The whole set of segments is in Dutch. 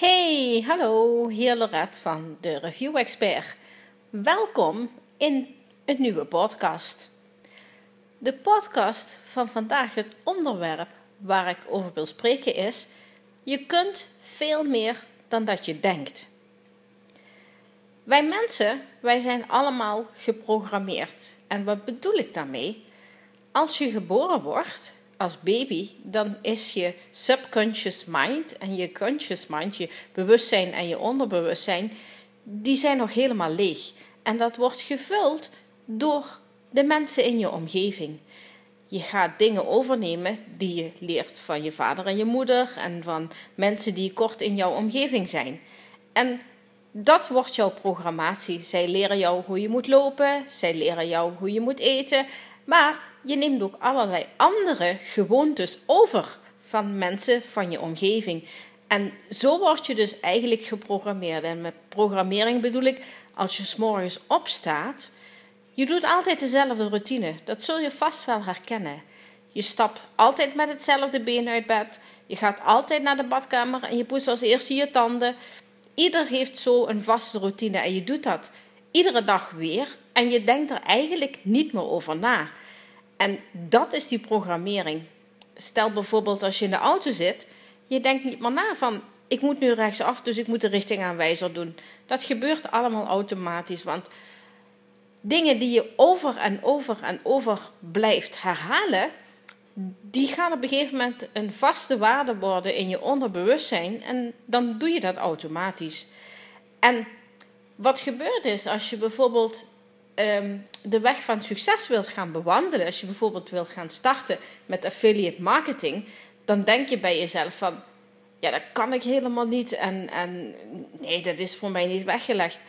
Hey, hallo, hier Lorette van de Review Expert. Welkom in een nieuwe podcast. De podcast van vandaag, het onderwerp waar ik over wil spreken is: je kunt veel meer dan dat je denkt. Wij mensen, wij zijn allemaal geprogrammeerd. En wat bedoel ik daarmee? Als je geboren wordt als baby, dan is je subconscious mind en je conscious mind, je bewustzijn en je onderbewustzijn, die zijn nog helemaal leeg. En dat wordt gevuld door de mensen in je omgeving. Je gaat dingen overnemen die je leert van je vader en je moeder en van mensen die kort in jouw omgeving zijn. En dat wordt jouw programmatie. Zij leren jou hoe je moet lopen, zij leren jou hoe je moet eten, maar je neemt ook allerlei andere gewoontes over van mensen van je omgeving. En zo word je dus eigenlijk geprogrammeerd. En met programmering bedoel ik, als je s'morgens opstaat, je doet altijd dezelfde routine. Dat zul je vast wel herkennen. Je stapt altijd met hetzelfde been uit bed. Je gaat altijd naar de badkamer en je poetst als eerste je tanden. Ieder heeft zo een vaste routine en je doet dat iedere dag weer. En je denkt er eigenlijk niet meer over na. En dat is die programmering. Stel bijvoorbeeld als je in de auto zit, je denkt niet meer na van ik moet nu rechtsaf, dus ik moet de richtingaanwijzer doen. Dat gebeurt allemaal automatisch, want dingen die je over en over en over blijft herhalen, die gaan op een gegeven moment een vaste waarde worden in je onderbewustzijn en dan doe je dat automatisch. En wat gebeurt is als je bijvoorbeeld Ehm, de weg van succes wilt gaan bewandelen, als je bijvoorbeeld wilt gaan starten met affiliate marketing, dan denk je bij jezelf van, ja, dat kan ik helemaal niet en, en nee, dat is voor mij niet weggelegd.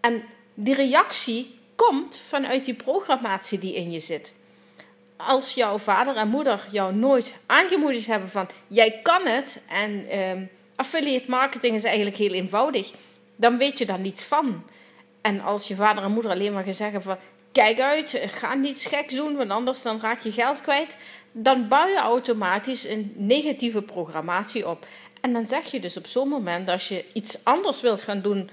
En die reactie komt vanuit die programmatie die in je zit. Als jouw vader en moeder jou nooit aangemoedigd hebben van, jij kan het en um, affiliate marketing is eigenlijk heel eenvoudig, dan weet je daar niets van. En als je vader en moeder alleen maar gezegd hebben van kijk uit, ga niets geks doen, want anders dan raak je geld kwijt, dan bouw je automatisch een negatieve programmatie op. En dan zeg je dus op zo'n moment, als je iets anders wilt gaan doen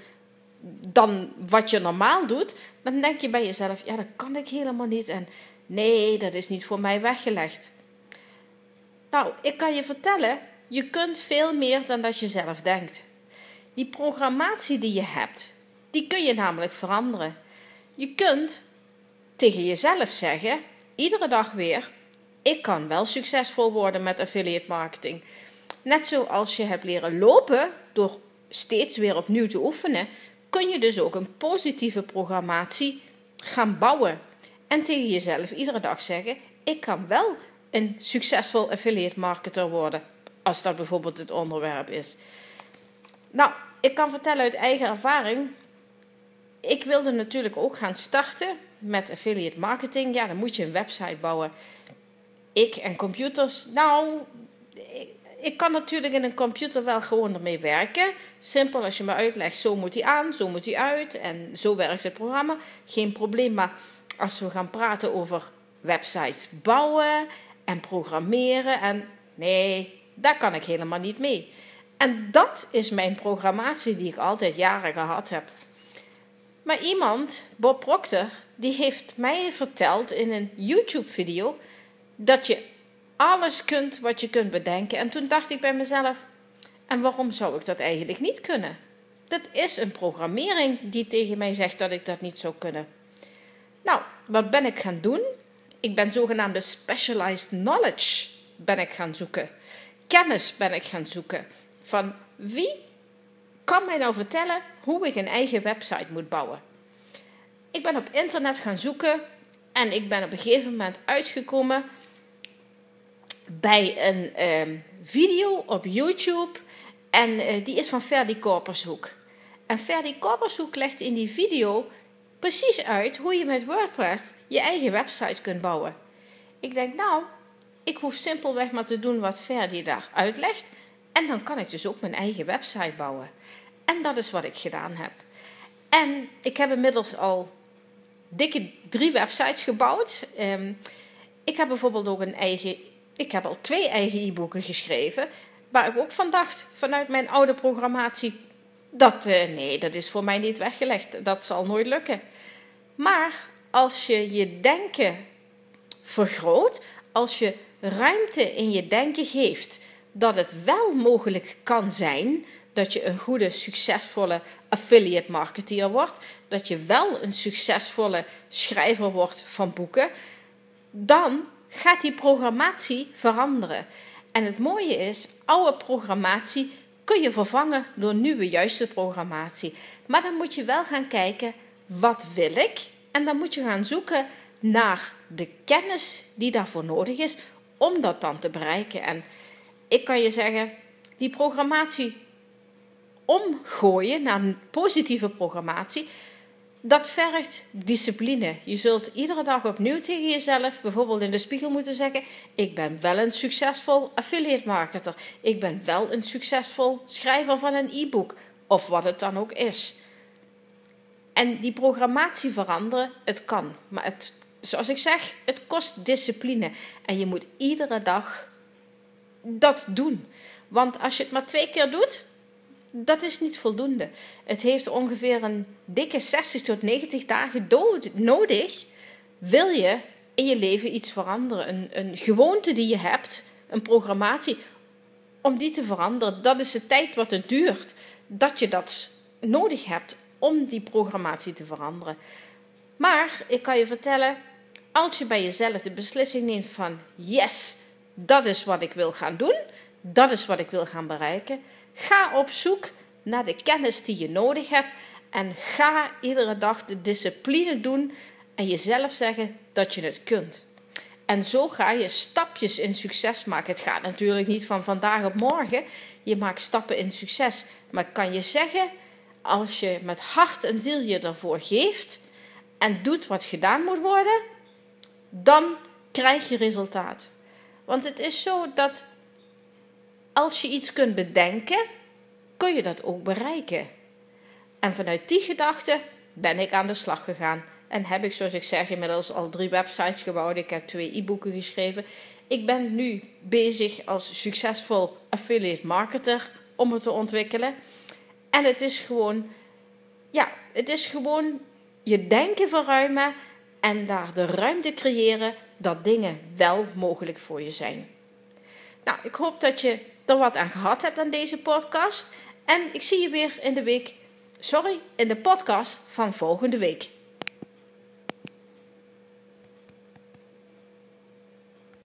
dan wat je normaal doet, dan denk je bij jezelf, ja, dat kan ik helemaal niet. En nee, dat is niet voor mij weggelegd. Nou, ik kan je vertellen, je kunt veel meer dan dat je zelf denkt. Die programmatie die je hebt, die kun je namelijk veranderen. Je kunt tegen jezelf zeggen, iedere dag weer: ik kan wel succesvol worden met affiliate marketing. Net zoals je hebt leren lopen door steeds weer opnieuw te oefenen, kun je dus ook een positieve programmatie gaan bouwen. En tegen jezelf iedere dag zeggen: ik kan wel een succesvol affiliate marketer worden. Als dat bijvoorbeeld het onderwerp is. Nou, ik kan vertellen uit eigen ervaring ik wilde natuurlijk ook gaan starten met affiliate marketing. Ja, dan moet je een website bouwen. Ik en computers. Nou, ik, kan natuurlijk in een computer wel gewoon ermee werken. Simpel als je me uitlegt, zo moet hij aan, zo moet hij uit. En zo werkt het programma. Geen probleem. Maar als we gaan praten over websites bouwen en programmeren. En nee, daar kan ik helemaal niet mee. En dat is mijn programmatie die ik altijd jaren gehad heb. Maar iemand, Bob Proctor, die heeft mij verteld in een YouTube-video dat je alles kunt wat je kunt bedenken. En toen dacht ik bij mezelf: en waarom zou ik dat eigenlijk niet kunnen? Dat is een programmering die tegen mij zegt dat ik dat niet zou kunnen. Nou, wat ben ik gaan doen? Ik ben zogenaamde specialized knowledge ben ik gaan zoeken. Kennis ben ik gaan zoeken. Van wie kan mij nou vertellen hoe ik een eigen website moet bouwen. Ik ben op internet gaan zoeken en ik ben op een gegeven moment uitgekomen bij een ehm, video op YouTube en uh, die is van Ferdy Korpershoek. En Ferdy Korpershoek legt in die video precies uit hoe je met WordPress je eigen website kunt bouwen. Ik denk, nou, ik hoef simpelweg maar te doen wat Ferdy daar uitlegt en dan kan ik dus ook mijn eigen website bouwen. En dat is wat ik gedaan heb. En ik heb inmiddels al dikke drie websites gebouwd. Um, ik heb bijvoorbeeld ook een eigen. Ik heb al twee eigen e-boeken geschreven. waar ik ook van dacht vanuit mijn oude programmatie. Dat, uh, nee, dat is voor mij niet weggelegd. Dat zal nooit lukken. Maar als je je denken vergroot, als je ruimte in je denken geeft dat het wel mogelijk kan zijn dat je een goede, succesvolle affiliate marketeer wordt, dat je wel een succesvolle schrijver wordt van boeken, dan gaat die programmatie veranderen. En het mooie is, oude programmatie kun je vervangen door nieuwe juiste programmatie. Maar dan moet je wel gaan kijken, wat wil ik? En dan moet je gaan zoeken naar de kennis die daarvoor nodig is om dat dan te bereiken. En ik kan je zeggen, die programmatie omgooien naar een positieve programmatie, dat vergt discipline. Je zult iedere dag opnieuw tegen jezelf, bijvoorbeeld in de spiegel, moeten zeggen: Ik ben wel een succesvol affiliate marketer. Ik ben wel een succesvol schrijver van een e-book. Of wat het dan ook is. En die programmatie veranderen, het kan. Maar het, zoals ik zeg, het kost discipline. En je moet iedere dag dat doen. Want als je het maar twee keer doet, dat is niet voldoende. Het heeft ongeveer een dikke 60 tot 90 dagen nodig. Wil je in je leven iets veranderen? Een, een gewoonte die je hebt, een programmatie, om die te veranderen. Dat is de tijd wat het duurt dat je dat nodig hebt om die programmatie te veranderen. Maar ik kan je vertellen, als je bij jezelf de beslissing neemt van yes, dat is wat ik wil gaan doen, dat is wat ik wil gaan bereiken Ga op zoek naar de kennis die je nodig hebt en ga iedere dag de discipline doen en jezelf zeggen dat je het kunt. En zo ga je stapjes in succes maken. Het gaat natuurlijk niet van vandaag op morgen. Je maakt stappen in succes. Maar kan je zeggen, als je met hart en ziel je ervoor geeft en doet wat gedaan moet worden, dan krijg je resultaat. Want het is zo dat als je iets kunt bedenken, kun je dat ook bereiken. En vanuit die gedachte ben ik aan de slag gegaan. En heb ik, zoals ik zeg, inmiddels al drie websites gebouwd. Ik heb twee e-boeken geschreven. Ik ben nu bezig als succesvol affiliate marketer om het te ontwikkelen. En het is gewoon, ja, het is gewoon je denken verruimen en daar de ruimte creëren dat dingen wel mogelijk voor je zijn. Nou, ik hoop dat je er wat aan gehad hebt aan deze podcast. En ik zie je weer in de week, sorry, in de podcast van volgende week.